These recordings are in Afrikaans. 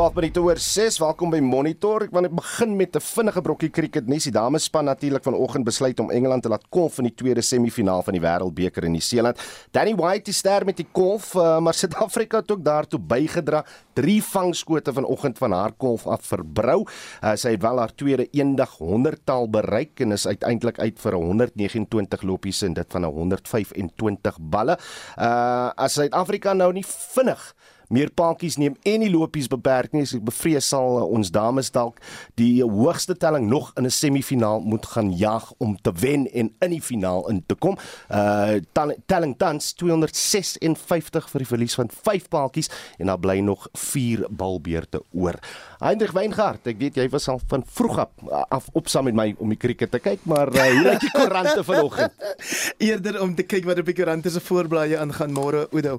12 minute oor 6. Welkom by Monitor. Ek wil net begin met 'n vinnige brokkie cricket nuus. Die damespan natuurlik vanoggend besluit om Engeland te laat kolf in die tweede semifinaal van die Wêreldbeker in Nieu-Seeland. Danny White is ster met die kolf, uh, maar Suid-Afrika het ook daartoe bygedra. Drie vangskote vanoggend van haar kolf af verbrou. Uh, sy het wel haar tweede eendag 100-tal bereik en is uiteindelik uit vir 129 lopies en dit van 125 balle. Uh as Suid-Afrika nou nie vinnig meer paadjies neem en die lopies beperk nie. So ek bevrees sal uh, ons dames dalk die hoogste telling nog in 'n semifinaal moet gaan jag om te wen en in die finaal in te kom. Uh telling tans 256 vir die verlies van 5 paadjies en daar bly nog 4 balbeurte oor. Heinrich Weingart, ek weet jy was al van vroeg af, af op saam met my om die krieket te kyk, maar uh, hoe lyk die koerante vanoggend? Eerder om te kyk wat op die koerante se voorblaaie aangaan môre Oudo.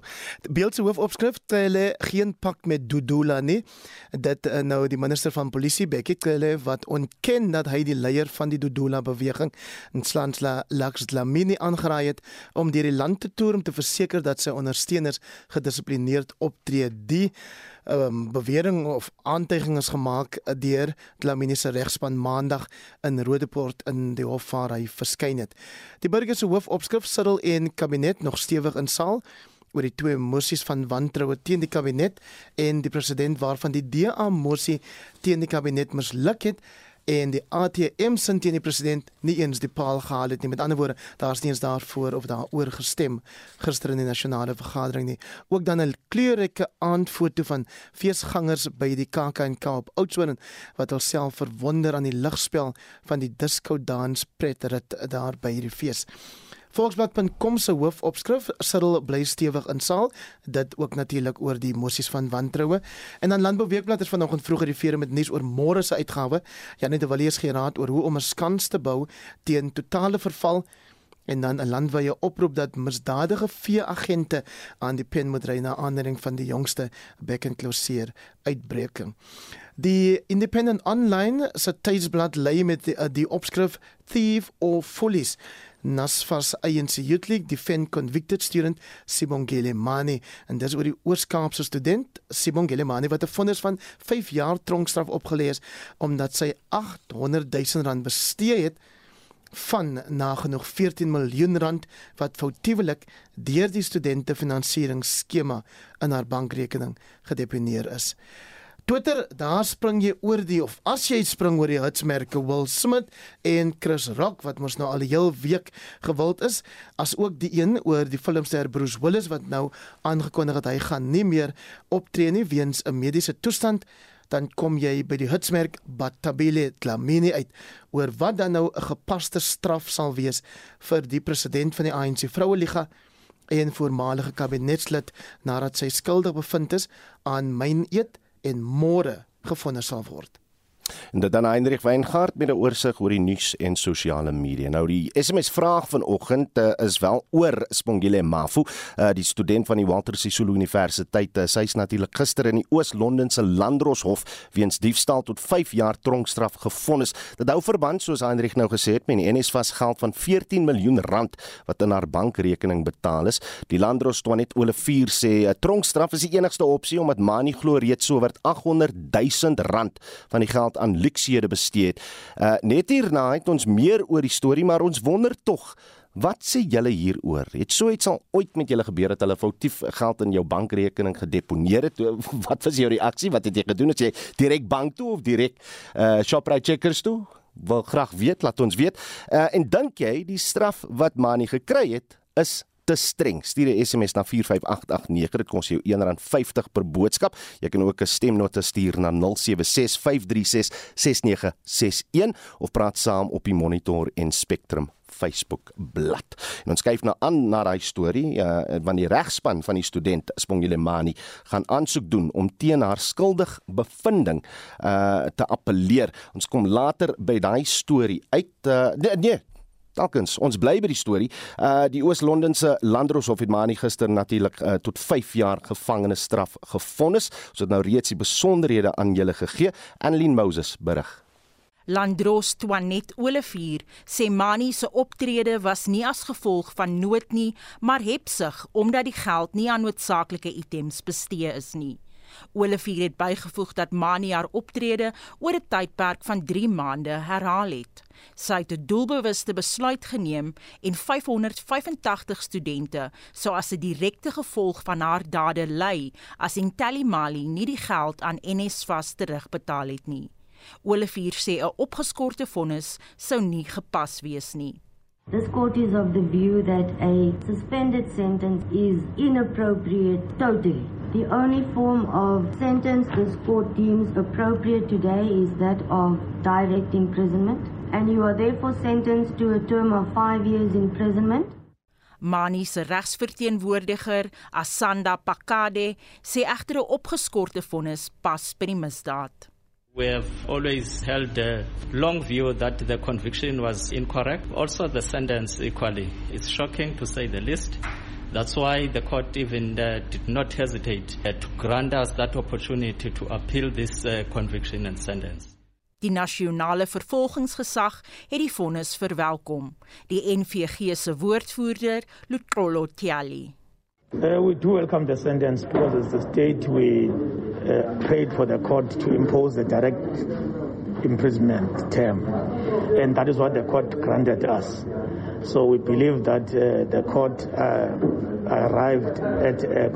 Beeld se hoofopskrif hulle geen pak met Dudula nie. Dit uh, nou die minister van polisie Bekkie Cele wat ontken dat hy die leier van die Dudula beweging in Slansla Laks Dlamini aangeraai het om deur die land te toer om te verseker dat sy ondersteuners gedissiplineerd optree. Die um, bewering of aantuiging is gemaak deur Dlamini se regspan maandag in Rodeport in die hof waar hy verskyn het. Die burger se hoofopskrif sitel en kabinet nog stewig in saal oor die twee mossies van wantroue teen die kabinet en die president waarvan die DA mossie teen die kabinet misluk het en die ATM sin teen die president nie eens die paal gehaal het nie. Met ander woorde, daar's nie eens daarvoor of daaroor gestem gister in die nasionale vergadering nie. Ook dan 'n kleurryke aandfoto van feesgangers by die KAK&K op Oudtshoorn wat alself verwonder aan die ligspel van die disco dans pret rit daar by hierdie fees. Volksblad.com se hoofopskrif sitel bly stewig in saal dit ook natuurlik oor die mosies van wantroue. En dan Landbou Weekblad is vanoggend vroeg gerefereer met nuus oor môre se uitgawe. Janet de Villiers gee raad oor hoe om 'n skans te bou teen totale verval. En dan 'n landwyse oproep dat misdadige veeagente aan die pen moet ry na aanleiding van die jongste bekkenkloseer uitbreking. Die Independent Online se tydsblad lê met die, die opskrif Thief or Foolies Nasfas ANC Youth League defend convicted student Sibongile Mani en dis oor die Oos-Kaapse student Sibongile Mani wat 'n vonnis van 5 jaar tronkstraf opgelê is omdat sy 800 000 rand bestee het van nagenoeg 14 miljoen rand wat foutiewelik deur die studente finansieringsskema in haar bankrekening gedeponeer is. Twitter, daar spring jy oor die of as jy spring oor die hitsmerke Will Smith en Chris Rock wat mos nou al 'n heel week gewild is, as ook die een oor die filmster Bruce Willis wat nou aangekondig het hy gaan nie meer optree nie weens 'n mediese toestand dan kom jy by die hitsmerk Batabile Dlamini uit oor wat dan nou 'n gepaste straf sal wees vir die president van die ANC Vroueliga en voormalige kabinetslid nadat sy skuldig bevind is aan myn eet en môre gevind sal word. En dit dan Heinrich Weingart met 'n oorsig oor die nuus en sosiale media. Nou die SMS vraag vanoggend uh, is wel oor Spongile Mafu, uh, die student van die Walter Sisulu Universiteit. Uh, sy is natuurlik gister in die Oos-London se Landroshof weens diefstal tot 5 jaar tronkstraf gefonnis. Dit hou verband soos Heinrich nou gesê het met die NSFAS geld van 14 miljoen rand wat in haar bankrekening betaal is. Die Landros Toinet Olivier sê 'n tronkstraf is die enigste opsie omdat Mani glo reeds sowat 800 000 rand van die geld aan luksehede bestee het. Uh net hierna het ons meer oor die storie, maar ons wonder tog Wat sê julle hieroor? Het so iets al ooit met julle gebeur dat hulle foutief geld in jou bankrekening gedeponeer het? Wat was jou reaksie? Wat het jy gedoen? Het jy direk bank toe of direk uh Shoprite checkers toe? Wil graag weet, laat ons weet. Uh en dink jy die straf wat Mani gekry het is te streng. Stuur 'n SMS na 45889. Dit kos jou R1.50 per boodskap. Jy kan ook 'n stemnota stuur na 0765366961 of praat saam op die Monitor en Spectrum Facebook bladsy. En ons kyk nou aan na daai storie uh, van die regspan van die student Spongilemani gaan aansoek doen om teen haar skuldig bevinding uh te appeleer. Ons kom later by daai storie uit uh, nee, nee Dalkens, ons bly by die storie. Uh die Oos-Londense Landroshof het Mani gister natuurlik uh, tot 5 jaar gevangenisstraf gefonnis. Ons het nou reeds die besonderhede aan julle gegee. Annelien Moses berig. Landros Twanet Olivier sê Mani se optrede was nie as gevolg van nood nie, maar hepsig omdat die geld nie aan noodsaaklike items bestee is nie. Olivier het bygevoeg dat Mani haar optrede oor 'n tydperk van 3 maande herhaal het. Sy het 'n doelbewuste besluit geneem en 585 studente sou as 'n direkte gevolg van haar dade ly as Intellimali nie die geld aan NSFAS terugbetaal het nie. Olivier sê 'n opgeskorte vonnis sou nie gepas wees nie. This court is of the view that a suspended sentence is inappropriate totally. The only form of sentence this court deems appropriate today is that of direct imprisonment, and you are therefore sentenced to a term of five years imprisonment. Mani se regsverteenwoordiger, Asanda Pakade, sê egter 'n opgeskorte vonnis pas by die misdaad. We have always held a long view that the conviction was incorrect. Also, the sentence equally. It's shocking to say the least. That's why the court even uh, did not hesitate uh, to grant us that opportunity to appeal this uh, conviction and sentence. Die nasionale vervolgingsgesag het die vonnis verwelkom. Die NVG se woordvoerder, Lutrolo Tiali. Uh, we do welcome the sentence because as the state we uh, prayed for the court to impose a direct imprisonment term. And that is what the court granted us. So we believe that uh, the court uh, arrived at a,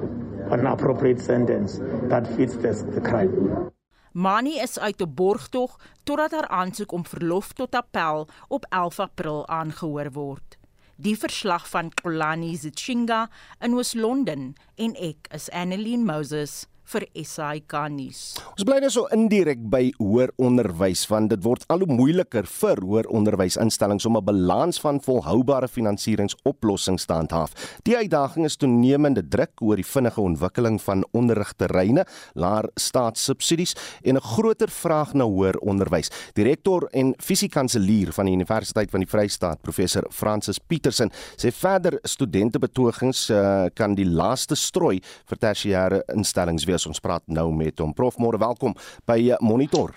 an appropriate sentence that fits the, the crime. Mani is uit 'n borgtog totdat haar aansoek om verlof tot appel op 11 April aangehoor word. Die verslag van Kolani Zichinga in Oos-London en ek is Annelien Moses vir SAK nuus. Ons bly nou so indirek by hoër onderwys want dit word al hoe moeiliker vir hoër onderwysinstellings om 'n balans van volhoubare finansieringsoplossings te handhaaf. Die uitdaging is toenemende druk oor die vinnige ontwikkeling van onderrigterreine, laer staatssubsidies en 'n groter vraag na hoër onderwys. Direkteur en fisiekanselier van die Universiteit van die Vrystaat, professor Francis Petersen, sê verder studentebetogings uh, kan die laaste strooi vir tersiêre instellings wees wees. Ons praat nou met hom. Prof, môre welkom by eh, Monitor.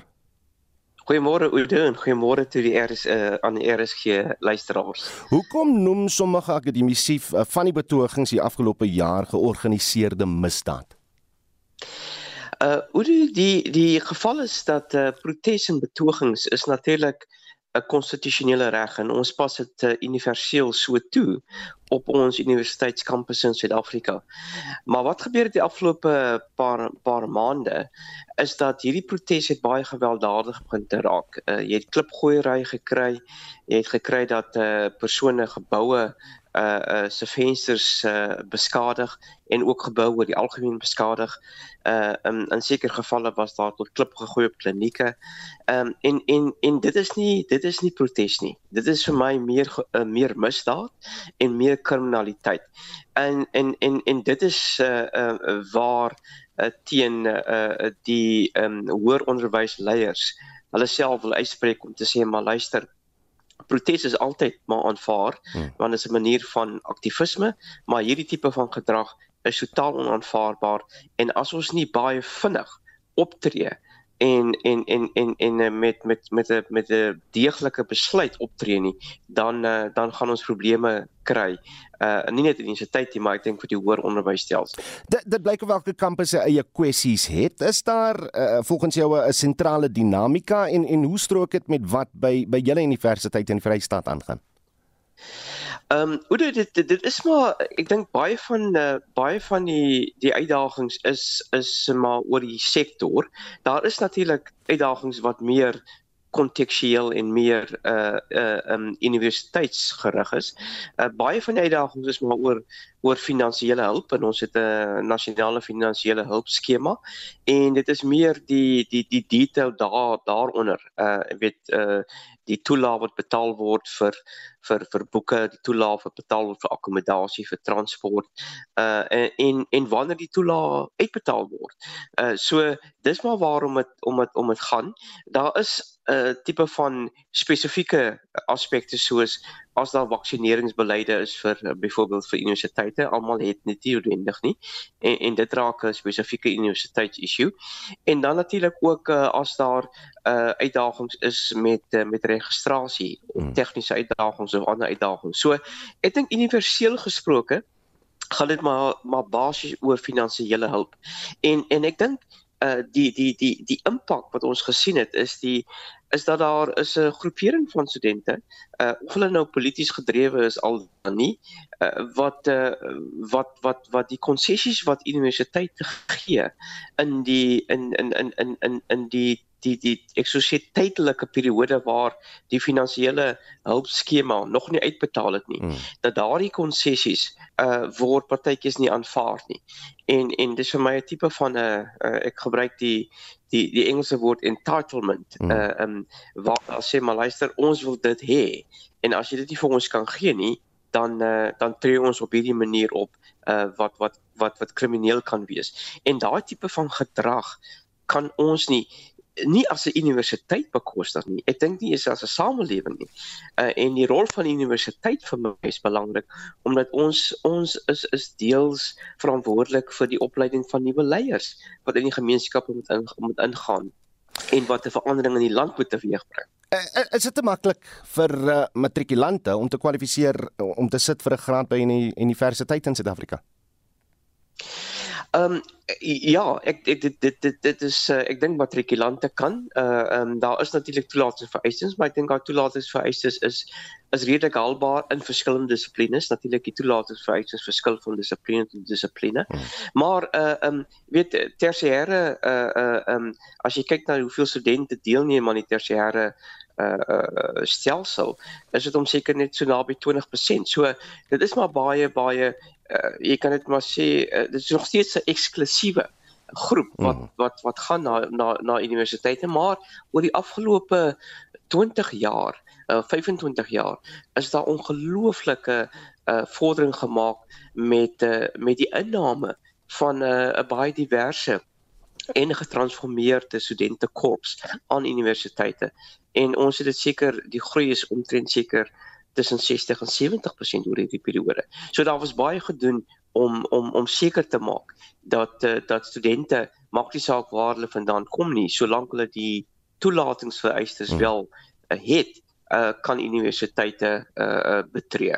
Goeiemôre Oude en goeiemôre toe die RS uh, aan die RSG luisteraars. Hoekom noem sommige akademici uh, van die betogings die afgelope jaar georganiseerde misdaad? Uh Oude die die geval is dat uh, protes en betogings is natuurlik 'n konstitusionele reg en ons pas dit uh, universeel so toe op ons universiteitskampus in Suid-Afrika. Maar wat gebeur het die afgelope paar paar maande is dat hierdie protes het baie gewelddadig begin te raak. Uh, jy het klipgooiery gekry. Jy het gekry dat uh, persone geboue uh uh se vensters uh beskadig en ook geboue die algemeen beskadig. Uh in in sekere gevalle was daar tot klip gegooi op klinieke. Um en en en dit is nie dit is nie protes nie. Dit is vir my meer uh, meer misdaad en meer kriminaliteit. En en en en dit is uh uh waar uh, teen uh die um hoër onderwysleiers hulle self wil uitspreek om te sê maar luister protes is altyd maar aanvaar hmm. want dit is 'n manier van aktivisme, maar hierdie tipe van gedrag is totaal onaanvaarbaar en as ons nie baie vinnig optree en en en en en eh, met met met 'n met 'n deeglike besluit optree nie, dan uh, dan gaan ons probleme kry. Uh nie net in die universiteit nie, maar ek dink vir die hoër onderwysstelsel. Dit dit blyk of elke kampus sy eie kwessies het. Is daar uh, volgens jou 'n sentrale dinamika en en hoe strook dit met wat by by julle universiteit in Vrystaat aangaan? Ehm um, hoe dit, dit dit is maar ek dink baie van uh, baie van die die uitdagings is is maar oor die sektor. Daar is natuurlik uitdagings wat meer kontekstueel en meer uh uh um universiteitsgerig is. Uh baie van die uitdagings is maar oor oor finansiële hulp en ons het 'n nasionale finansiële hulpskema en dit is meer die die die detail daar daaronder. Uh weet uh die toelaag wat betaal word vir vir vir boeke, die toelaag wat betaal word vir akkommodasie, vir transport, uh en en wanneer die toelaag uitbetaal word. Uh so dis maar waarom dit om dit om dit gaan. Daar is 'n uh, tipe van spesifieke aspekte soos as daar vaksineringsbeleide is vir uh, byvoorbeeld vir universiteite, almal het net nie noodwendig nie en en dit raak 'n spesifieke universiteitsissue. En dan natuurlik ook uh, as daar uh, uitdagings is met uh, met registrasie, hmm. tegniese uitdagings of ander uitdagings. So ek dink universeel gesproke gaan dit maar maar basies oor finansiële hulp. En en ek dink uh die die die die impak wat ons gesien het is die is dat daar is 'n groepering van studente uh of hulle nou polities gedrewe is al dan nie uh, wat uh wat wat wat die konsessies wat universiteite gee in die in in in in in in die die die ek sou sê tydelike periode waar die finansiële hulpskema nog nie uitbetaal het nie hmm. dat daardie konsessies uh word partytjies nie aanvaar nie. En en dis vir my 'n tipe van 'n uh, uh, ek gebruik die die die Engelse woord entitlement. Hmm. uh um waar as sê maar luister ons wil dit hê. En as jy dit nie vir ons kan gee nie dan uh, dan tree ons op hierdie manier op uh wat wat wat wat krimineel kan wees. En daai tipe van gedrag kan ons nie nie as 'n universiteit bekostig nie. Ek dink nie is as 'n samelewing nie. Uh en die rol van die universiteit vir my is belangrik omdat ons ons is is deels verantwoordelik vir die opleiding van nuwe leiers wat in die gemeenskappe moet in, moet ingaan en wat 'n verandering in die land moet teweegbring. Uh, is dit te maklik vir uh, matrikulante om te kwalifiseer om te sit vir 'n graad by 'n universiteit in Suid-Afrika? Ehm um, ja, ek dit dit dit dit, dit is uh, ek dink matrikulante kan. Uh ehm um, daar is natuurlik toelatingsvereistes, maar ek dink daai toelatingsvereistes is is redelik haalbaar in verskillende dissiplines. Natuurlik die toelatingsvereistes verskil van dissipline tot dissipline. Hmm. Maar uh ehm um, weet tersiêre uh uh ehm um, as jy kyk na hoeveel studente deelneem aan die tersiêre uh uh stelsel is dit om seker net so naby 20%. So dit is maar baie baie uh, jy kan dit maar sê uh, dit is nog steeds 'n eksklusiewe groep wat mm. wat wat gaan na na na universiteite maar oor die afgelope 20 jaar uh, 25 jaar is daar ongelooflike uh, vordering gemaak met uh, met die inname van 'n uh, baie diverse en getransformeerde studentekorps aan universiteite en ons het dit seker die groei is omtrent seker tussen 60 en 70% oor hierdie periode. So daar was baie gedoen om om om seker te maak dat uh, dat studente maak nie saak waar hulle vandaan kom nie, solank hulle die toelatingsvereistes hmm. wel uh, het uh kan universiteite uh betree.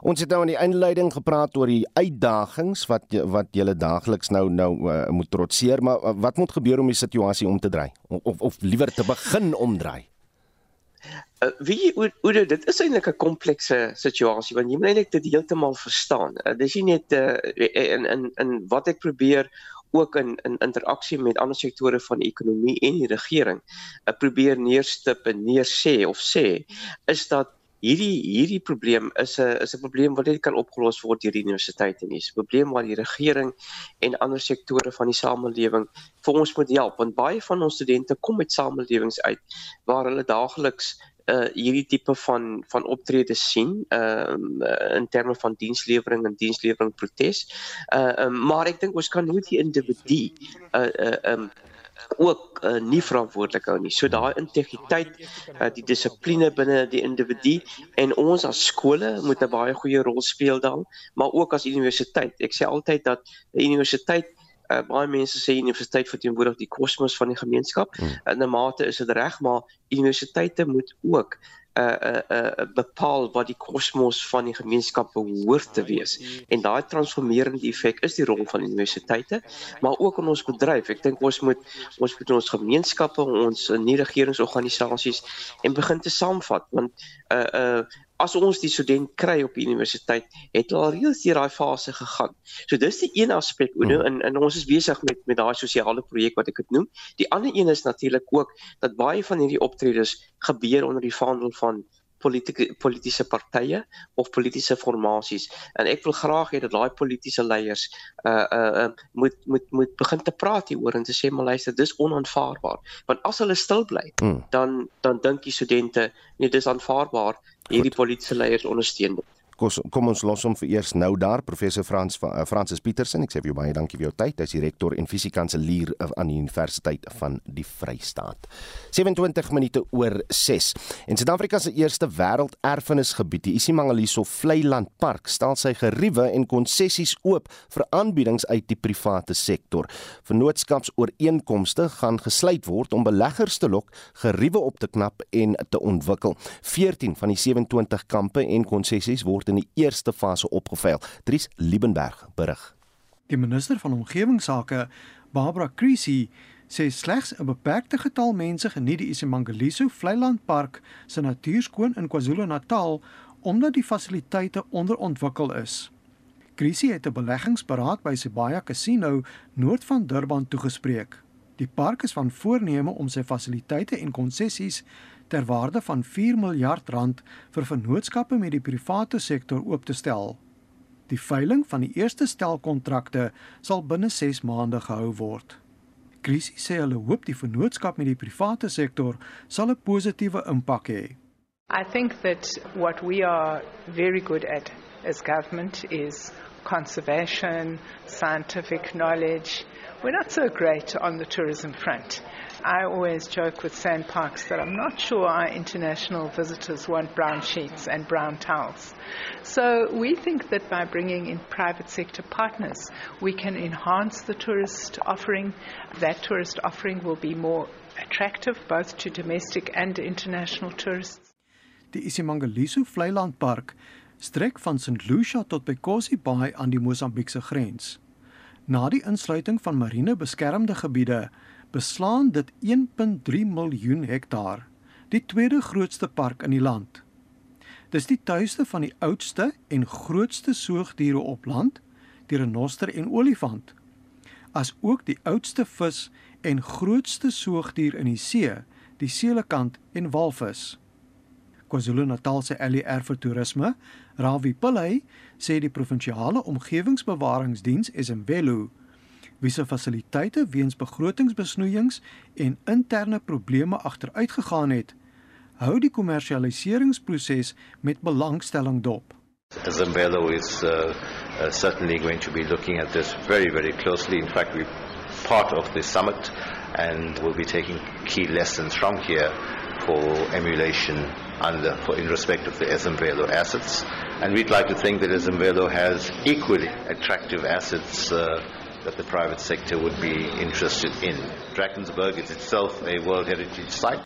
Ons het nou in die inleiding gepraat oor die uitdagings wat wat julle daagliks nou nou uh, moet trotseer, maar uh, wat moet gebeur om die situasie om te draai of of liewer te begin omdraai? Uh, wie hoe, hoe dit is eintlik 'n komplekse situasie want jy moet eintlik dit heeltemal verstaan. Uh, dis nie net uh, in in in wat ek probeer ook in in interaksie met ander sektore van die ekonomie en die regering uh, probeer neerstip en neersê of sê is dat hierdie hierdie probleem is 'n is 'n probleem wat net kan opgelos word deur die universiteite nie. 'n Probleem waar die regering en ander sektore van die samelewing vir ons moet help want baie van ons studente kom met samelewings uit waar hulle daagliks uh hierdie tipe van van optredes sien ehm uh, in terme van dienslewering en dienslewering protes. Uh um, maar ek dink ons kan nie die individu uh uh um ook uh, nie verantwoordelik hou nie. So daai integriteit, uh, die dissipline binne die individu en ons as skole moet 'n baie goeie rol speel dan, maar ook as universiteit. Ek sê altyd dat 'n universiteit uh, baie mense sê universiteit verteenwoordig die kosmos van die gemeenskap. Hmm. In 'n mate is dit reg, maar universiteite moet ook uh uh uh bepaal wat die kosmos van die gemeenskap behoort te wees. En daai transformerende effek is die rol van universiteite, maar ook in ons bedryf. Ek dink ons moet ons moet ons gemeenskappe, ons nie regeringsorganisasies en begin te saamvat want uh uh as ons die student kry op die universiteit, het hulle al reeds deur daai fase gegaan. So dis die een aspek Uno hmm. en en ons is besig met met daai sosiale projek wat ek dit noem. Die ander een is natuurlik ook dat baie van hierdie optredes gebeur onder die vaandel van politieke politieke partye of politieke formasies en ek wil graag hê dat daai politieke leiers uh uh moet moet moet begin te praat hieroor en te sê maar luister dis onaanvaarbaar. Want as hulle stil bly hmm. dan dan dink die studente nee dis aanvaarbaar. Hierdie politieke leiers ondersteun dit Kom, kom ons los hom vir eers nou daar professor Frans uh, Francis Petersen ek sê vir jou baie dankie vir jou tyd. Hy's die rektor en fisiekanselier aan die Universiteit van die Vrystaat. 27 minute oor 6 en Suid-Afrika se eerste wêrelderfenisgebied die Isimangaliso Vlei-land Park stel sy geriewe en konsessies oop vir aanbiedings uit die private sektor. Vennootskapsooreenkomste gaan gesluit word om beleggers te lok geriewe op te knap en te ontwikkel. 14 van die 27 kampe en konsessies word in die eerste fase opgeveil. Dries Liebenberg berig. Die minister van omgewingsake, Barbara Creecy, sê slegs 'n beperkte getal mense geniet die Isimangaliso Vlei-land Park se natuurskoon in KwaZulu-Natal omdat die fasiliteite onderontwikkel is. Creecy het 'n beleggingsberaad by Sibaya Casino noord van Durban toegespreek. Die park is van voorneme om sy fasiliteite en konsessies ter waarde van 4 miljard rand vir vennootskappe met die private sektor oop te stel. Die veiling van die eerste stel kontrakte sal binne 6 maande gehou word. Krisie sê hulle hoop die vennootskap met die private sektor sal 'n positiewe impak hê. I think that what we are very good at as government is conservation, scientific knowledge. We're not so great on the tourism front. I always joke with sand parks that I'm not sure our international visitors want brown sheets and brown towels. So we think that by bringing in private sector partners, we can enhance the tourist offering. That tourist offering will be more attractive both to domestic and international tourists. Die Isimangaliso Vlei-land Park strek van St Lucia tot by Kosi Bay aan die Mosambiekse grens. Na die insluiting van marine beskermde gebiede beslaan dit 1.3 miljoen hektaar, die tweede grootste park in die land. Dis die tuiste van die oudste en grootste soogdiere op land, die renoster en olifant, as ook die oudste vis en grootste soogdier in die see, die seelekant en walvis. KwaZulu-Natal se LER vir toerisme, Ravi Pillay, sê die provinsiale omgewingsbewaringsdiens Esemvelo wie se fasiliteite weens begrotingsbesnoeiings en interne probleme agteruitgegaan het, hou die kommersialiseringsproses met belangstelling dop. Zambelo is uh, uh, certainly going to be looking at this very, very closely. In fact, we're part of the summit and we'll be taking key lessons from here for emulation under, for, in respect of the Zambelo assets. And we'd like to think that Zambelo has equally attractive assets uh, that the private sector would be interested in. Drakensberg is itself a World Heritage Site.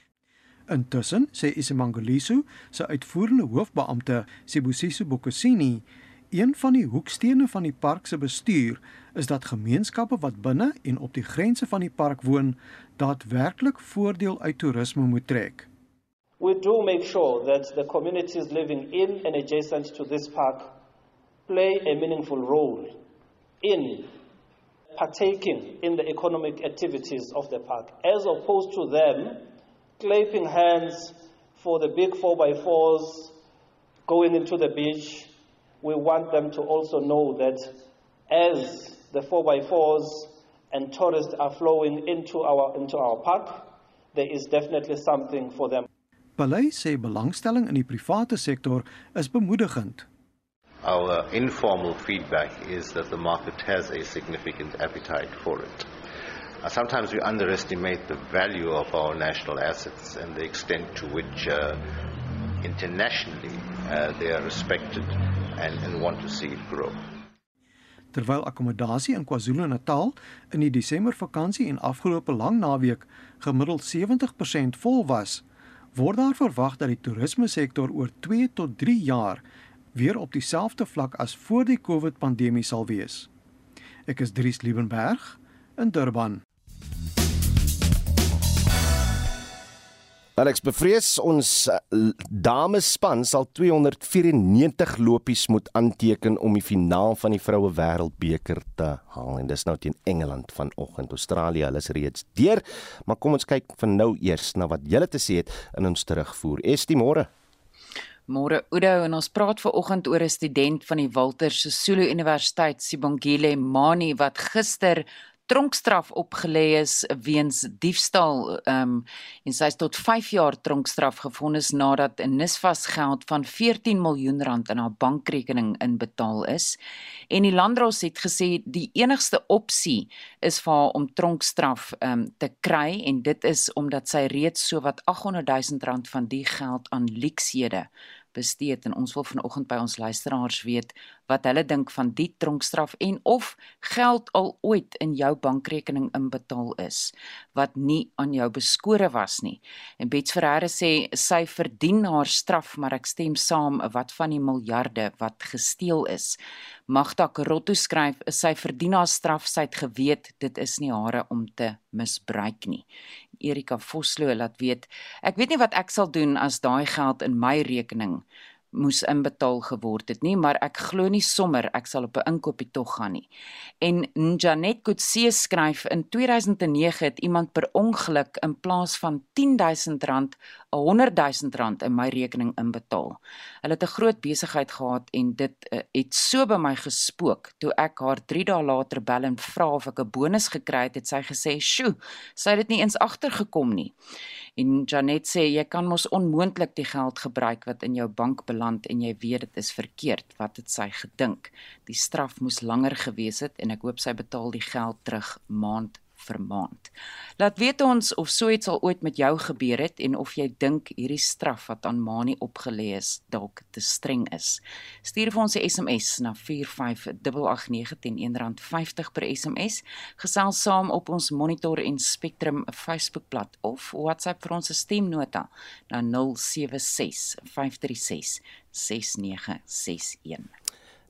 Intussen sê Isimangaliso se uitvoerende hoofbeampte Sibusiso Bokosini, een van die hoekstene van die park se bestuur is dat gemeenskappe wat binne en op die grense van die park woon, daadwerklik voordeel uit toerisme moet trek. We do make sure that the communities living in and adjacent to this park play a meaningful role in partaking in the economic activities of the park, as opposed to them clapping hands for the big 4x4s going into the beach. We want them to also know that as the 4x4s and tourists are flowing into our, into our park, there is definitely something for them. Belangstelling in die private is bemoedigend. Our informal feedback is that the market has a significant appetite for it. Uh, sometimes we underestimate the value of our national assets and the extent to which uh, internationally uh, they are respected and, and want to see it grow. Terwyl akkommodasie in KwaZulu-Natal in die Desember vakansie en afgelope lang naweek gemiddeld 70% vol was, word daar verwag dat die toerisme sektor oor 2 tot 3 jaar weer op dieselfde vlak as voor die COVID-pandemie sal wees. Ek is Dries Liebenberg in Durban. Alex bevrees ons uh, dames span sal 294 lopies moet aanteken om die finaal van die vroue wêreldbeker te haal en dis nou teen Engeland vanoggend. Australië, hulle is reeds deur, maar kom ons kyk van nou eers na wat julle te sê het in ons terugvoer. Estie môre. Môre Oudo en ons praat ver oggend oor 'n student van die Walter Sisulu Universiteit Sibongile Mani wat gister tronkstraf opgelê is weens diefstal um, en sy is tot 5 jaar tronkstraf gevonnis nadat 'n nisvasgeld van 14 miljoen rand in haar bankrekening inbetaal is. En die landdros het gesê die enigste opsie is vir haar om tronkstraf um, te kry en dit is omdat sy reeds sowat 800 000 rand van die geld aan leksede bestee en ons wil vanoggend by ons luisteraars weet wat hulle dink van die tronkstraf en of geld al ooit in jou bankrekening inbetaal is wat nie aan jou beskore was nie. En Bets Ferreira sê sy verdien haar straf, maar ek stem saam wat van die miljarde wat gesteel is. Magda Karotto skryf sy verdien haar straf, sy het geweet dit is nie hare om te misbruik nie. Erika Vosloo laat weet, ek weet nie wat ek sal doen as daai geld in my rekening moes inbetaal geword het nie, maar ek glo nie sommer ek sal op 'n inkoopie tog gaan nie. En Janet Kutse skryf in 2009 het iemand per ongeluk in plaas van R10000 100000 rand in my rekening inbetaal. Hulle het 'n groot besigheid gehad en dit uh, het so by my gespook. Toe ek haar 3 dae later bel en vra of ek 'n bonus gekry het, het sy gesê, "Sjoe, sy het dit nie eens agtergekom nie." En Janet sê jy kan mos onmoontlik die geld gebruik wat in jou bank beland en jy weet dit is verkeerd. Wat het sy gedink? Die straf moes langer gewees het en ek hoop sy betaal die geld terug maand vir maand. Laat weet ons of so iets al ooit met jou gebeur het en of jy dink hierdie straf wat aan Mani opgelê is dalk te streng is. Stuur vir ons 'n SMS na 45889 teen R1.50 per SMS. Gesels saam op ons Monitor en Spectrum Facebookblad of WhatsApp vir ons stemnota na 076 536 6961.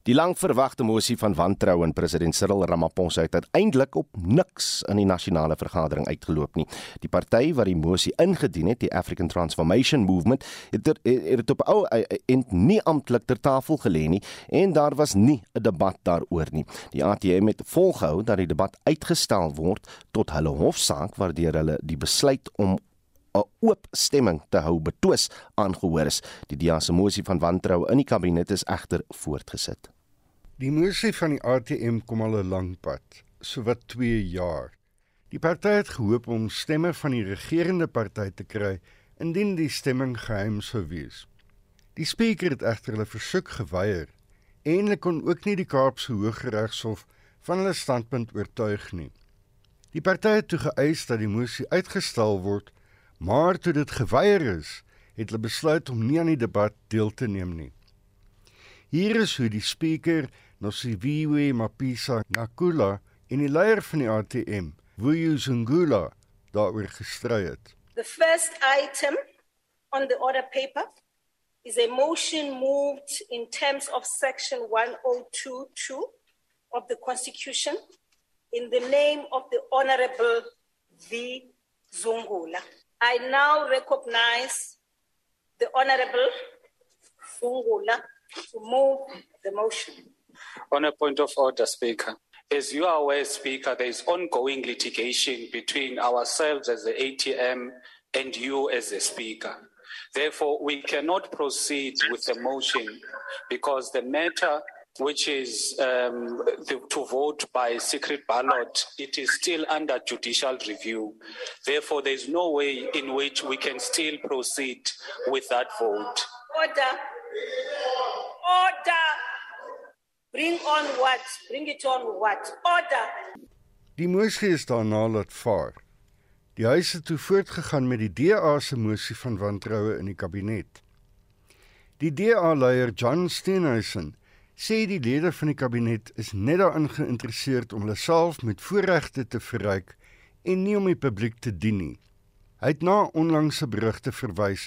Die langverwagte mosie van wantroue in president Cyril Ramaphosa het uiteindelik op niks in die nasionale vergadering uitgeloop nie. Die party wat die mosie ingedien het, die African Transformation Movement, het er, het dit op ou en nie amptelik ter tafel gelê nie en daar was nie 'n debat daaroor nie. Die ATM het volgehou dat die debat uitgestel word tot hulle hofsaak waardeur hulle die besluit om 'n oop stemming te hou betwis aangehoor is. Die DEA se mosie van wantroue in die kabinet is egter voortgesit. Die moesie van die ATM kom al 'n lang pad, sowat 2 jaar. Die party het gehoop om stemme van die regerende party te kry indien die stemming geheim sou wees. Die spreker het egter hulle versoek geweier en hulle kon ook nie die Kaapse Hooggeregshof van hulle standpunt oortuig nie. Die party het toe geëis dat die moesie uitgestel word, maar toe dit geweier is, het hulle besluit om nie aan die debat deel te neem nie. Hier is hoe die spreker Mapisa Nakula en die leier van die ATM, Vuyo Zungula, daaroor gestry het. The first item on the order paper is a motion moved in terms of section 1022 of the constitution in the name of the honorable V Zungula. I now recognize the honorable Zungula to move the motion. On a point of order, Speaker. As you are aware, Speaker, there is ongoing litigation between ourselves as the ATM and you as the Speaker. Therefore, we cannot proceed with the motion because the matter which is um, the, to vote by secret ballot, it is still under judicial review. Therefore, there is no way in which we can still proceed with that vote. Order. Order. Bring on what? Bring it on what? Order. Die mosie is daarna laat vaar. Die huis het toe voortgegaan met die DA se mosie van wantroue in die kabinet. Die DA-leier John Steenhuisen sê die lede van die kabinet is net daarin geïnteresseerd om hulle self met voorregte te verryk en nie om die publiek te dien nie. Hy het na onlangse berigte verwys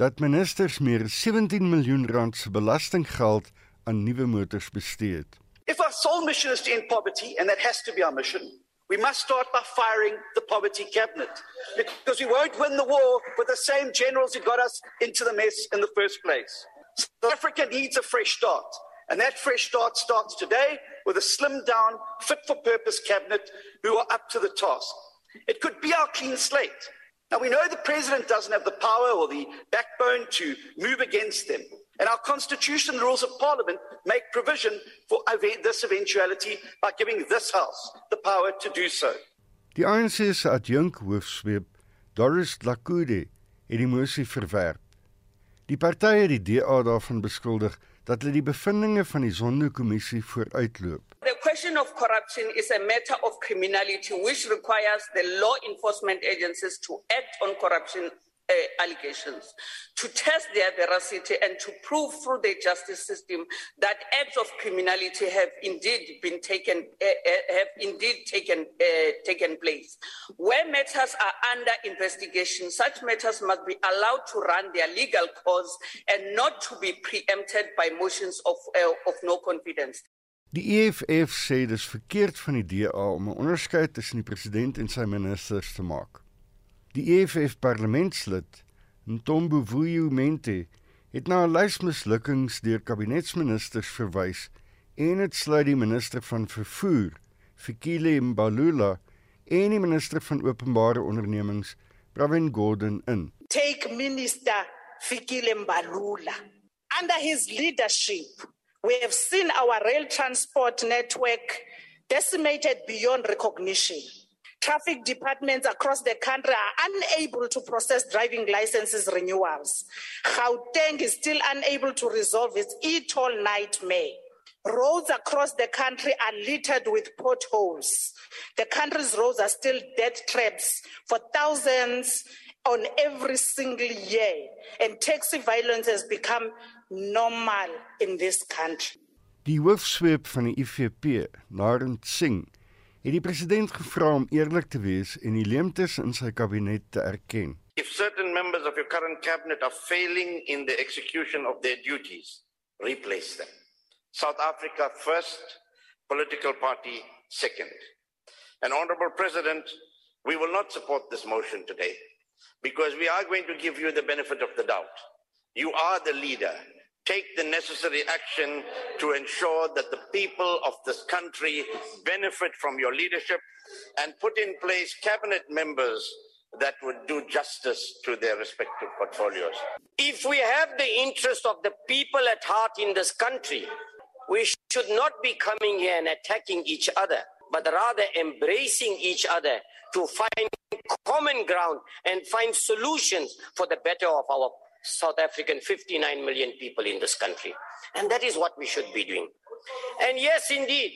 dat ministers meer as 17 miljoen rand se belastinggeld aan nuwe motors bestee het. If our sole mission is to end poverty and that has to be our mission, we must start by firing the poverty cabinet because we won't win the war with the same generals who got us into the mess in the first place. South Africa needs a fresh start. And that fresh start starts today with a slimmed down, fit for purpose cabinet who are up to the task. It could be our clean slate. Now, we know the president doesn't have the power or the backbone to move against them. And our constitution, the rules of parliament, make provision for this eventuality by giving this house the power to do so. Die ANC se adjunk hoofsweep, Doris Lakude, het die mosie verwerp. Die party het die DA daarvan beskuldig dat hulle die bevindinge van die Zondo-kommissie vooruitloop. The question of corruption is a matter of criminality which requires the law enforcement agencies to act on corruption uh, allegations, to test their veracity and to prove through the justice system that acts of criminality have indeed been taken, uh, uh, have indeed taken uh, taken place. Where matters are under investigation, such matters must be allowed to run their legal course and not to be preempted by motions of uh, of no confidence. Die EFF sê dis verkeerd van die DA om 'n onderskeid tussen die president en sy ministers te maak. Die EFF parlementslid, Ntombo Vuyo Mente, het na 'n lys mislukkings deur kabinetsministers verwys en dit sluit die minister van vervoer, Fikile Mbalula, en die minister van openbare ondernemings, Pravin Gordhan in. Take minister Fikile Mbalula. Under his leadership, we have seen our rail transport network decimated beyond recognition. Traffic departments across the country are unable to process driving licenses renewals. Gauteng is still unable to resolve its e-toll nightmare. Roads across the country are littered with potholes. The country's roads are still death traps for thousands on every single year, and taxi violence has become normal in this country. Die hoofsweep van die IFP, Narend Singh, het die president gevra om eerlik te wees en die leemtes in sy kabinet te erken. If certain members of your current cabinet are failing in the execution of their duties, replace them. South Africa first, political party second. And honorable president, we will not support this motion today because we are going to give you the benefit of the doubt. You are the leader. Take the necessary action to ensure that the people of this country benefit from your leadership and put in place cabinet members that would do justice to their respective portfolios. If we have the interest of the people at heart in this country, we should not be coming here and attacking each other, but rather embracing each other to find common ground and find solutions for the better of our South African 59 million people in this country. And that is what we should be doing. And yes, indeed,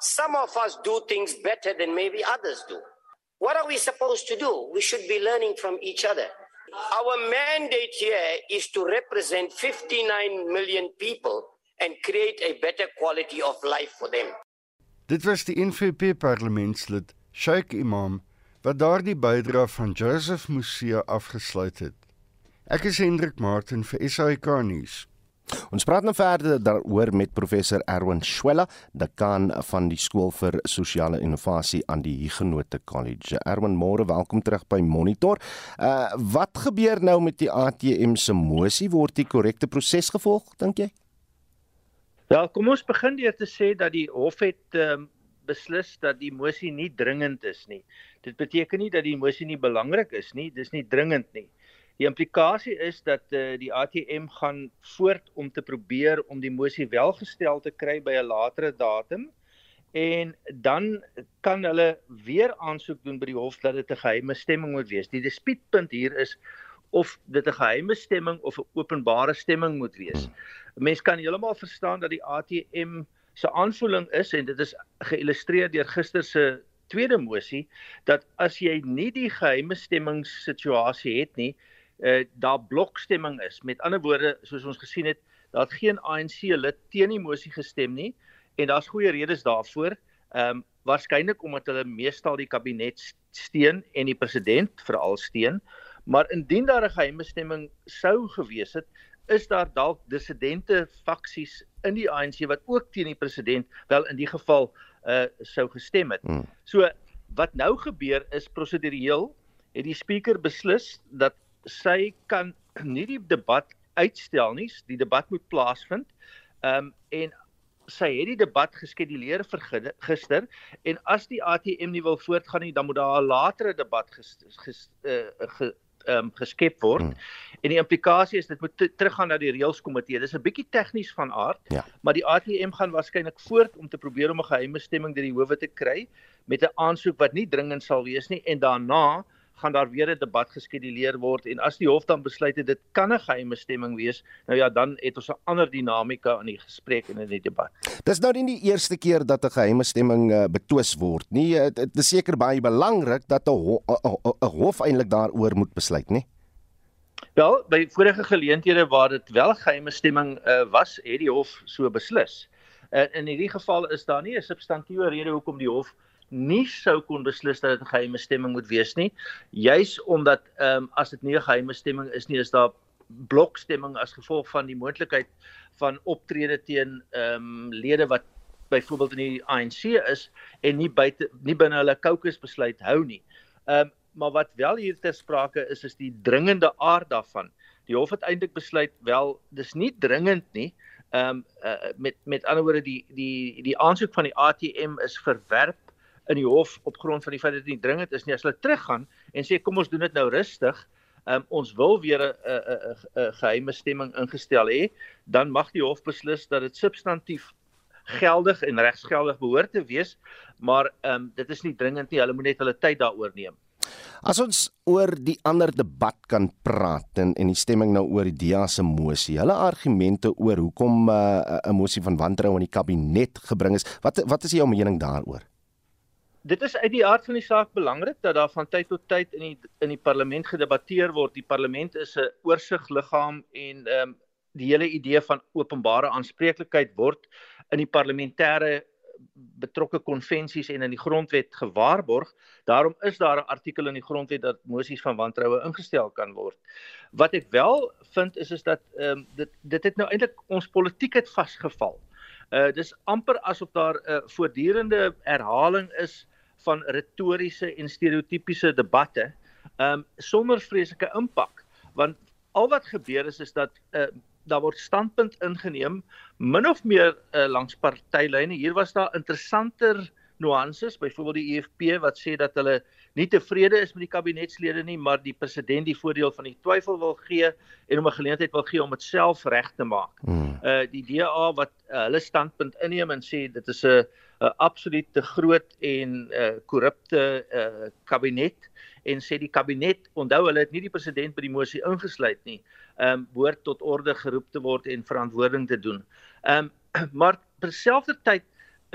some of us do things better than maybe others do. What are we supposed to do? We should be learning from each other. Our mandate here is to represent 59 million people and create a better quality of life for them. Dit was die NVP parlementslid Sheikh Imam wat daardie bydrae van Joseph Musia afgesluit het. Ek is Hendrik Martin vir SAK nuus. Ons praat nou verder daaroor met professor Erwin Schwella, dekaan van die skool vir sosiale innovasie aan die Huguenot College. Erwin, môre welkom terug by Monitor. Uh wat gebeur nou met die ATM se mosie? Word die korrekte proses gevolg, dink jy? Wel, kom ons begin deur te sê dat die hof het um, beslis dat die mosie nie dringend is nie. Dit beteken nie dat die mosie nie belangrik is nie, dis nie dringend nie. Die implikasie is dat uh, die ATM gaan voort om te probeer om die mosie welgestel te kry by 'n latere datum en dan kan hulle weer aansoek doen by die hof dat dit 'n geheime stemming moet wees. Die dispuutpunt hier is of dit 'n geheime stemming of 'n openbare stemming moet wees. Mense kan heeltemal verstaan dat die ATM se aanvoeling is en dit is geïllustreer deur gister se tweede mosie dat as jy nie die geheime stemmingssituasie het nie, uh, daar blokstemming is. Met ander woorde, soos ons gesien het, daar het geen ANC lid teen die mosie gestem nie en daar's goeie redes daarvoor. Ehm um, waarskynlik omdat hulle meestal die kabinet steun en die president veral steun. Maar indien daar 'n geheime stemming sou gewees het, is daar dalk dissidente faksies in die ANC wat ook teen die president wel in die geval uh sou gestem het. Hmm. So wat nou gebeur is prosedureel het die spreker beslis dat sy kan nie die debat uitstel nie. Die debat moet plaasvind. Ehm um, en sy het die debat geskeduleer vir gister en as die ATM nie wil voortgaan nie, dan moet daar 'n latere debat ges, ges, uh, ge, um, geskep word. Hmm. En die implikasie is dit moet teruggaan na die reëls komitee. Dis 'n bietjie tegnies van aard, ja. maar die ATM gaan waarskynlik voort om te probeer om 'n geheime stemming deur die howe te kry met 'n aansoek wat nie dringend sal wees nie en daarna gaan daar weer 'n debat geskeduleer word en as die hof dan besluit het dit kan 'n geheime stemming wees, nou ja, dan het ons 'n ander dinamika in die gesprek en in die debat. Dis nou nie die eerste keer dat 'n geheime stemming uh, betwis word nie. Dit is seker baie belangrik dat 'n ho hof eintlik daaroor moet besluit, nie? Wel, by vorige geleenthede waar dit wel geheime stemming uh, was, het die hof so beslis. En in hierdie geval is daar nie 'n substantiëre rede hoekom die hof nie sou kon beslis dat dit 'n geheime stemming moet wees nie. Juis omdat ehm um, as dit nie 'n geheime stemming is nie, is daar blokstemming as gevolg van die moontlikheid van optrede teen ehm um, lede wat byvoorbeeld in die ANC is en nie buite nie binne hulle caucus besluit hou nie. Ehm um, maar wat wel hier ter sprake is is die dringende aard daarvan. Die hof het eintlik besluit wel dis nie dringend nie. Ehm um, uh, met met ander woorde die die die aansoek van die ATM is verwerp in die hof op grond van die feit dat dit nie dringend is nie. As hulle teruggaan en sê kom ons doen dit nou rustig, um, ons wil weer 'n 'n 'n geheime stemming ingestel hê, dan mag die hof beslis dat dit substantief geldig en regsgeldig behoort te wees, maar um, dit is nie dringend nie. Hulle moet net hulle tyd daaroor neem. As ons oor die ander debat kan praat en en die stemming nou oor die DEA se mosie. Hulle argumente oor hoekom uh, 'n mosie van wantroue in die kabinet gebring is. Wat wat is jou mening daaroor? Dit is uit die aard van die saak belangrik dat daar van tyd tot tyd in die in die parlement gedebatteer word. Die parlement is 'n oorsigliggaam en ehm um, die hele idee van openbare aanspreeklikheid word in die parlementêre betrokke konvensies en in die grondwet gewaarborg. Daarom is daar 'n artikel in die grondwet dat mosies van wantroue ingestel kan word. Wat ek wel vind is is dat ehm um, dit dit het nou eintlik ons politiek het vasgeval. Uh dis amper asof daar 'n uh, voortdurende herhaling is van retoriese en stereotypiese debatte um sonder vreeslike impak want al wat gebeur is is dat uh, daar word standpunt ingeneem min of meer uh, langs partylyne hier was daar interessanter nuances byvoorbeeld die EFP wat sê dat hulle nie tevrede is met die kabinetslede nie maar die president die voordeel van die twyfel wil gee en hom 'n geleentheid wil gee om dit self reg te maak. Hmm. Uh die DA wat uh, hulle standpunt inneem en sê dit is 'n 'n absoluut te groot en uh, korrupte uh, kabinet en sê die kabinet onthou hulle het nie die president by die mosie ingesluit nie. Ehm um, behoort tot orde geroep te word en verantwoording te doen. Ehm um, maar terselfdertyd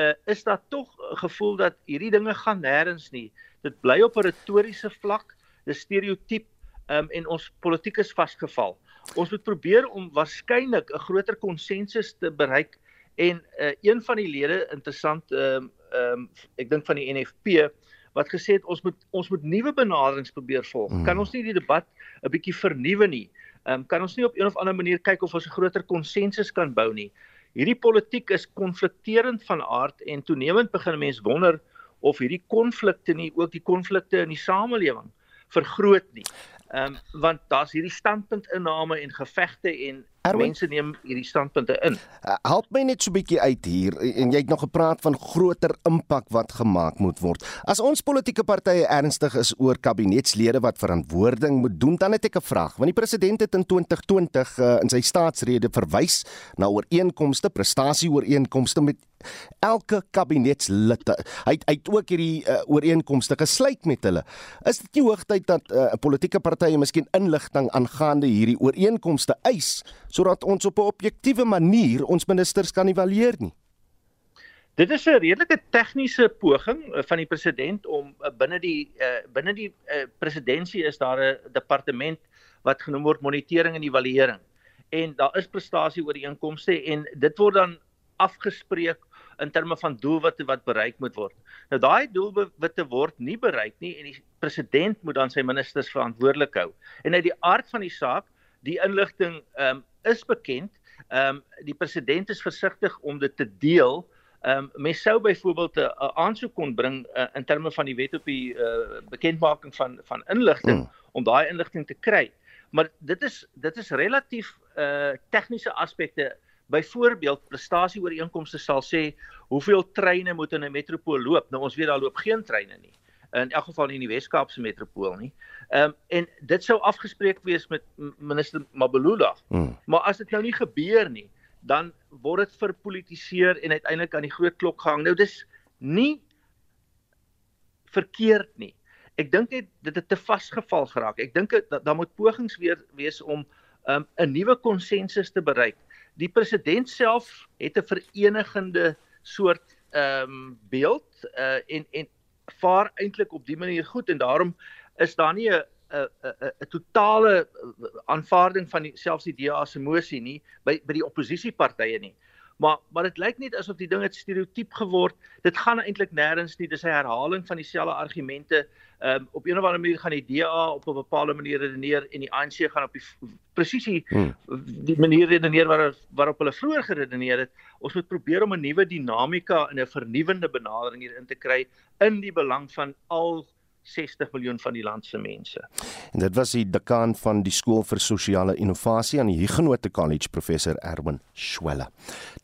uh, is daar tog 'n gevoel dat hierdie dinge gaan nêrens nie. Dit bly op 'n retoriese vlak, stereotyp ehm um, en ons politiek is vasgeval. Ons moet probeer om waarskynlik 'n groter konsensus te bereik En uh, een van die lede interessant ehm um, ehm um, ek dink van die NFP wat gesê het ons moet ons moet nuwe benaderings probeer volg. Mm. Kan ons nie die debat 'n bietjie vernuwe nie? Ehm um, kan ons nie op een of ander manier kyk of ons 'n groter konsensus kan bou nie? Hierdie politiek is konflikterend van aard en toenemend begin mense wonder of hierdie konflikte nie ook die konflikte in die samelewing vergroot nie. Ehm um, want daar's hierdie standpuntinname en gevegte en Erwin, mense neem hierdie standpunte in. Uh, help my net so 'n bietjie uit hier en jy het nog gepraat van groter impak wat gemaak moet word. As ons politieke partye ernstig is oor kabinetslede wat verantwoording moet doen, dan het ek 'n vraag. Want die president het in 2020 uh, in sy staatsrede verwys na ooreenkomste, prestasieooreenkomste met elke kabinetslid. Hy het, hy het ook hierdie uh, ooreenkomste gesluit met hulle. Is dit nie hoogtyd dat 'n uh, politieke partye miskien inligting aangaande hierdie ooreenkomste eis sodat ons op 'n objektiewe manier ons ministers kan evalueer nie? Dit is 'n redelike tegniese poging uh, van die president om uh, binne die uh, binne die uh, presidentskap is daar 'n departement wat genoem word monitering en evaluering. En daar is prestasie oor die inkomste en dit word dan afgespreek in terme van doelwitte wat bereik moet word. Nou daai doelwitte word nie bereik nie en die president moet dan sy ministers verantwoordelik hou. En uit die aard van die saak, die inligting um, is bekend. Ehm um, die president is versigtig om dit te deel. Ehm um, mens sou byvoorbeeld 'n aansoek kon bring uh, in terme van die wet op die uh, bekendmaking van van inligting mm. om daai inligting te kry. Maar dit is dit is relatief uh tegniese aspekte byvoorbeeld prestasieooreenkomste sal sê hoeveel treine moet in 'n metropool loop. Nou ons weet daar loop geen treine nie. In elk geval nie in die Wes-Kaapse metropool nie. Ehm um, en dit sou afgespreek wees met minister Mabulula. Hmm. Maar as dit nou nie gebeur nie, dan word dit verpolitiseer en uiteindelik aan die groot klok gehang. Nou dis nie verkeerd nie. Ek dink net dit het te vasgeval geraak. Ek dink dat daar moet pogings weer wees om um, 'n nuwe konsensus te bereik die president self het 'n verenigende soort ehm um, beeld uh, en en vaar eintlik op die manier goed en daarom is daar nie 'n 'n 'n totale aanvaarding van die, selfs die DA se mosie nie by by die oppositiepartye nie. Maar maar dit lyk net asof die ding het stereotiep geword. Dit gaan eintlik nêrens nie. Dis 'n herhaling van dieselfde argumente. Ehm um, op 'n of ander manier gaan die DA op 'n bepaalde manier redeneer en die ANC gaan op die presies die, hmm. die manier redeneer waar waarop hulle vroeër geredeneer het. Ons moet probeer om 'n nuwe dinamika en 'n vernuwende benadering hierin te kry in die belang van al 60 miljoen van die land se mense. En dit was die dekaan van die skool vir sosiale innovasie aan die Huguenot College professor Erwin Schwelle.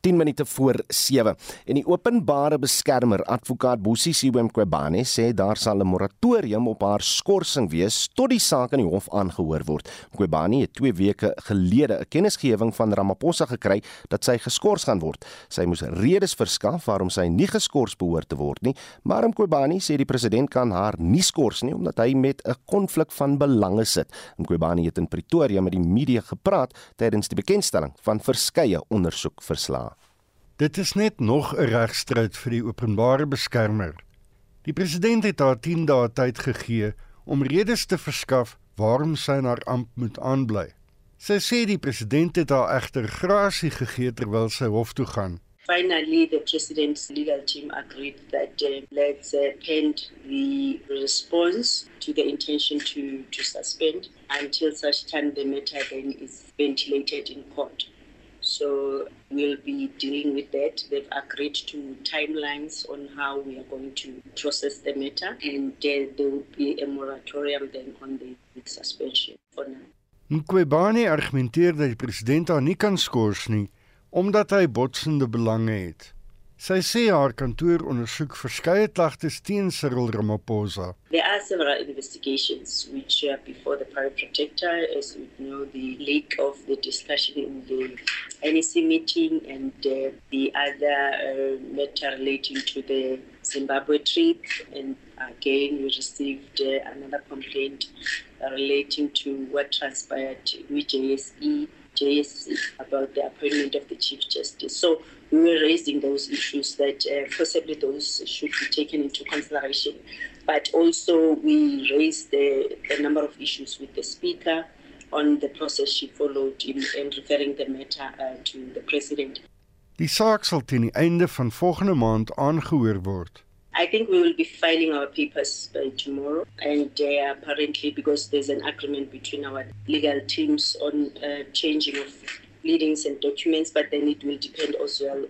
10 minute voor 7 en die openbare beskermer advokaat Bosie Siwem Kwebane sê daar sal 'n moratorium op haar skorsing wees tot die saak in die hof aangehoor word. Kwebane het 2 weke gelede 'n kennisgewing van Ramaphosa gekry dat sy geskort gaan word. Sy moes redes verskaf waarom sy nie geskort behoort te word nie, maar Kwebane sê die president kan haar nie skors nie omdat hy met 'n konflik van belange sit. Mqobani het in Pretoria met die media gepraat tydens die bekendstelling van verskeie ondersoekverslae. Dit is net nog 'n regstryd vir die openbare beskermer. Die president het haar 10 dae tyd gegee om redes te verskaf waarom sy haar amp moet aanbly. Sy sê die president het haar egter grasie gegee terwyl sy hof toe gaan. Finally, the president's legal team agreed that uh, let's uh, pend the response to the intention to, to suspend until such time the matter then is ventilated in court. So we'll be dealing with that. They've agreed to timelines on how we are going to process the matter, and uh, there will be a moratorium then on the suspension for now. Mqwebane argumenteer dat die president haar nie kan skors nie omdat hy botsende belange het. Sy sê haar kantoor ondersoek verskeie klagtes teen Cyril Ramaphosa. There are several investigations which are before the private protector as we know the leak of the discussion in the NEC meeting and uh, the other uh, matter relating to the Zimbabwe trip and again we received uh, another complaint relating to what transpired with JSE JSC about the appointment of the Chief Justice. So we were raising those issues that uh, possibly those should be taken into consideration. But also we raised the, the number of issues with the Speaker on the process she followed in, in referring the matter uh, to the President. Die saak sal teen die einde van volgende maand aangehoor word. I think we will be filing our papers by tomorrow, and uh, apparently, because there's an agreement between our legal teams on uh, changing of pleadings and documents, but then it will depend as well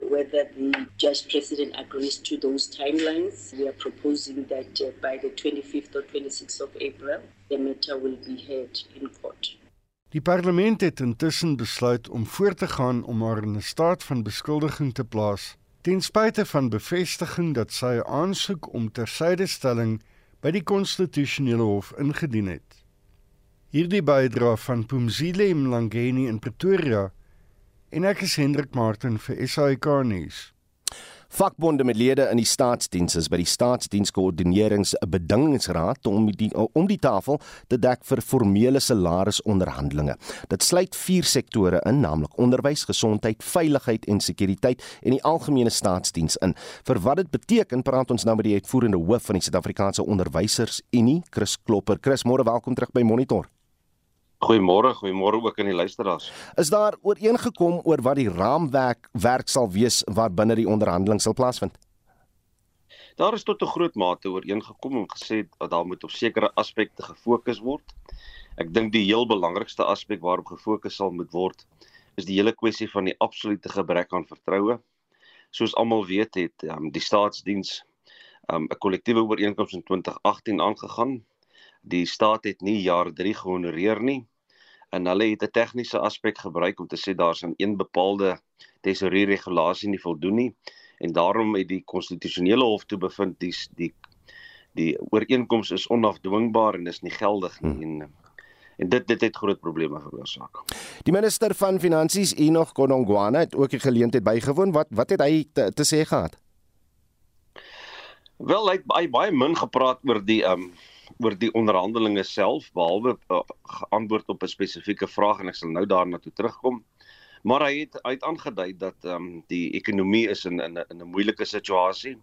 whether the judge president agrees to those timelines. We are proposing that uh, by the 25th or 26th of April, the matter will be heard in court. Die parlement het intussen besluit om voort te gaan om haar in 'n staat van beskuldiging te plaas ten spyte van bevestiging dat sy 'n aansoek om tersydestelling by die konstitusionele hof ingedien het. Hierdie bydra van Pumzile Mlangeni in Pretoria en ek is Hendrik Martin vir SAK nuus. Vakbonde met lede in die staatsdiens is by die staatsdienskoördineringsbedingingsraad om die om die tafel te dek vir formele salarisonderhandelinge. Dit sluit vier sektore in, naamlik onderwys, gesondheid, veiligheid en sekuriteit en die algemene staatsdiens in. Vir wat dit beteken, praat ons nou met die uitvoerende hoof van die Suid-Afrikaanse Onderwysersunie, Chris Klopper. Chris, môre welkom terug by Monitor. Goeiemôre, goeiemôre ook aan die luisteraars. Is daar ooreengekom oor wat die raamwerk werk sal wees wat binne die onderhandeling sal plaasvind? Daar is tot 'n groot mate ooreengekom en gesê dat daar moet op sekere aspekte gefokus word. Ek dink die heel belangrikste aspek waarop gefokus sal moet word is die hele kwessie van die absolute gebrek aan vertroue. Soos almal weet het um, die staatsdiens um, 'n um, kollektiewe ooreenkoms in 2018 aangegaan die staat het nie jaar 3 gehonoreer nie en hulle het 'n tegniese aspek gebruik om te sê daar's 'n een bepaalde tesorie regulasie nie voldoen nie en daarom het die konstitusionele hof toe bevind die die die ooreenkoms is onafdwingbaar en is nie geldig nie hmm. en en dit dit het groot probleme veroorsaak. Die minister van finansies Enoch Godongwana het ook 'n geleentheid bygewoon wat wat het hy te, te sê gehad? Wel hy het baie, baie min gepraat oor die ehm um, oor die onderhandelinge self behalwe uh, antwoord op 'n spesifieke vraag en ek sal nou daarna toe terugkom. Maar hy het uit aangedui dat ehm um, die ekonomie is in in 'n in 'n moeilike situasie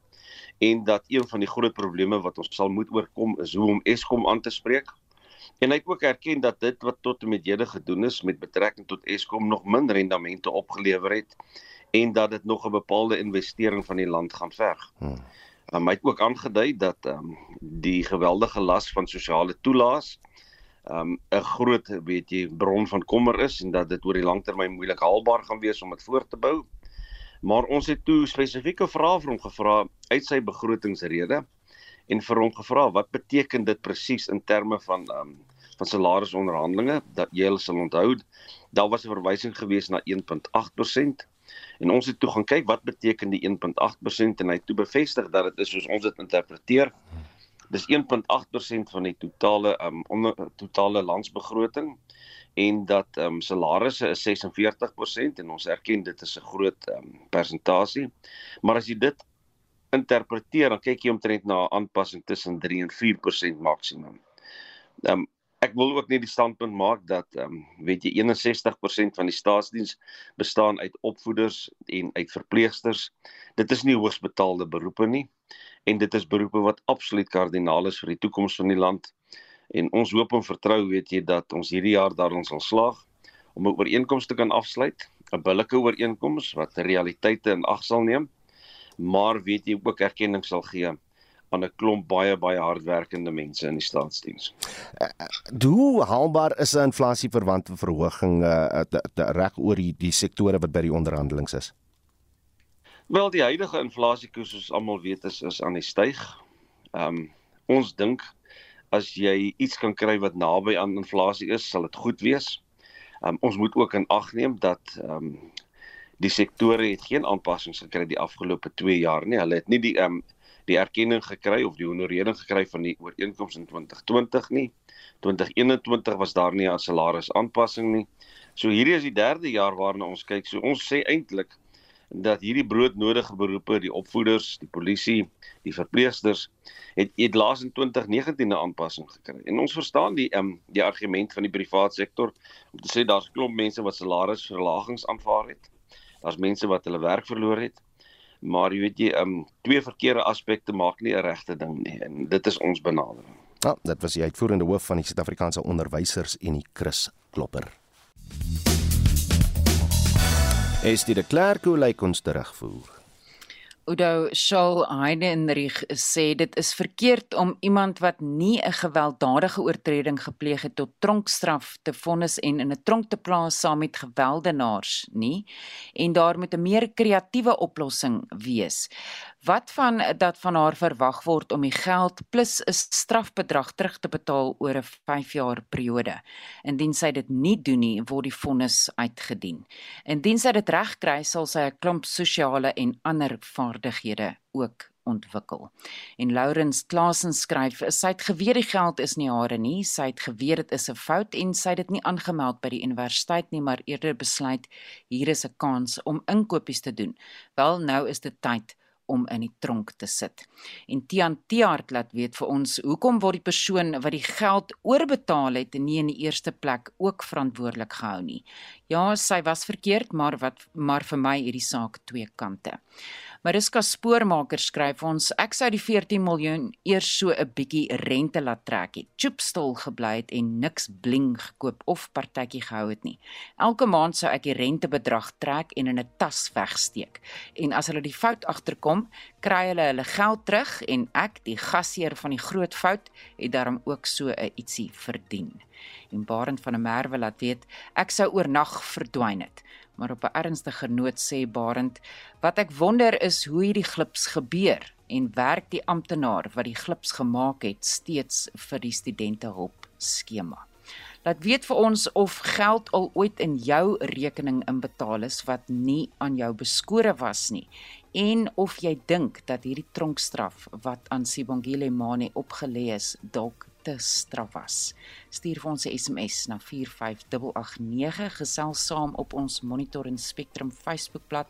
en dat een van die groot probleme wat ons sal moet oorkom is hoe om Eskom aan te spreek. En hy het ook erken dat dit wat tot en met hede gedoen is met betrekking tot Eskom nog min rendamente opgelewer het en dat dit nog 'n bepaalde investering van die land gaan verg. Hmm. Um, hy het ook aangedui dat um, die geweldige las van sosiale toelaas um 'n groot weet jy bron van kommer is en dat dit oor die langtermyn moeilik haalbaar gaan wees om dit voort te bou. Maar ons het toe spesifieke vrae vir hom gevra uit sy begrotingsrede en vir hom gevra wat beteken dit presies in terme van um van salarisonderhandelinge dat jy sal onthou daar was 'n verwysing gewees na 1.8% en ons het toe gaan kyk wat beteken die 1.8% en hy toe bevestig dat dit is soos ons dit interpreteer dis 1.8% van die totale um onder totale landsbegroting en dat um salarisse is 46% en ons erken dit is 'n groot um persentasie maar as jy dit interpreteer dan kyk jy omtrent na 'n aanpassing tussen 3 en 4% maksimum. Um ek wil ook net die standpunt maak dat um weet jy 61% van die staatsdiens bestaan uit opvoeders en uit verpleegsters. Dit is nie hoogs betaalde beroepe nie en dit is beroepe wat absoluut kardinaal is vir die toekoms van die land. En ons hoop en vertrou weet jy dat ons hierdie jaar daarin sal slaag om 'n ooreenkoms te kan afsluit, 'n billike ooreenkoms wat realiteite in ag sal neem, maar weet jy ook erkenning sal gee aan 'n klomp baie baie hardwerkende mense in die staatsdiens. Uh, hoe haalbaar is 'n inflasieverwante verhoging uh, reg oor die, die sektore wat by die onderhandelings is? Wel die huidige inflasiekoers soos almal weet is is aan die styg. Ehm um, ons dink as jy iets kan kry wat naby aan inflasie is, sal dit goed wees. Ehm um, ons moet ook in ag neem dat ehm um, die sektore het geen aanpassings gekry die afgelope 2 jaar nie. Hulle het nie die ehm um, die erkenning gekry of die honorering gekry van die ooreenkoms in 2020 nie. 2021 was daar nie 'n salarisaanpassing nie. So hierdie is die derde jaar waarna ons kyk. So ons sê eintlik dat hierdie broodnodige beroepe, die opvoeders, die polisie, die verpleegsters het het laas in 2019 'n aanpassing gekry. En ons verstaan die ehm um, die argument van die private sektor om te sê daar's klomp mense wat salarisverlagings aanvaar het. Daar's mense wat hulle werk verloor het. Maar jy weet jy ehm um, twee verkeerde aspekte maak nie 'n regte ding nie en dit is ons benadering. Ja, dit was die uitvoerende hoof van die Suid-Afrikaanse Onderwysers en die Chris Klopper. Es die Klerk hoe lyk ons terugvoer. Udo Shaw Heidenrich sê dit is verkeerd om iemand wat nie 'n gewelddadige oortreding gepleeg het tot tronkstraf te vonnis en in 'n tronk te plaas saam met geweldenaars nie en daar moet 'n meer kreatiewe oplossing wees. Wat van dat van haar verwag word om die geld plus 'n strafbedrag terug te betaal oor 'n 5 jaar periode. Indien sy dit nie doen nie, word die vonnis uitgedien. Indien sy dit regkry, sal sy 'n klomp sosiale en ander vaardighede ook ontwikkel. En Lourens Klasen skryf: "Sy het geweet die geld is nie hare nie, sy het geweet dit is 'n fout en sy het dit nie aangemeld by die universiteit nie, maar eerder besluit hier is 'n kans om inkopies te doen. Wel, nou is dit tyd om in die tronk te sit. En Tian Tiart laat weet vir ons hoekom word die persoon wat die geld oorbetaal het nie in die eerste plek ook verantwoordelik gehou nie. Ja, sy was verkeerd, maar wat maar vir my hierdie saak twee kante. Mariska Spoormaker skryf ons ek sou die 14 miljoen eers so 'n bietjie rente laat trek het. Choopstil gebly het en niks bling gekoop of partytjie gehou het nie. Elke maand sou ek die rentebedrag trek en in 'n tas wegsteek. En as hulle die fout agterkom, kry hulle hulle geld terug en ek, die gasheer van die groot fout, het daarom ook so 'n ietsie verdien. En Barend van der Merwe laat weet ek sou oornag verdwyn het maar op 'n ernstige noot sê Barend, wat ek wonder is hoe hierdie glips gebeur en werk die amptenaar wat die glips gemaak het steeds vir die studente hulp skema. Laat weet vir ons of geld al ooit in jou rekening inbetaal is wat nie aan jou beskore was nie en of jy dink dat hierdie tronkstraf wat aan Sibongile Mane opgelê is dalk te straf was. Stuur vir ons 'n SMS na 45889 gesels saam op ons Monitor en Spectrum Facebookblad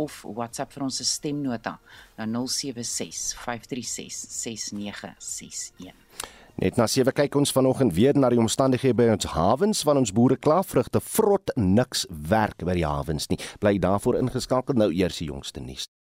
of WhatsApp vir ons stemnota na 0765366961. Net na 7 kyk ons vanoggend weer na die omstandighede by ons hawens van ons boere klaarvrugte vrot niks werk by die hawens nie. Bly daarvoor ingeskakel nou eers die jongste nuus.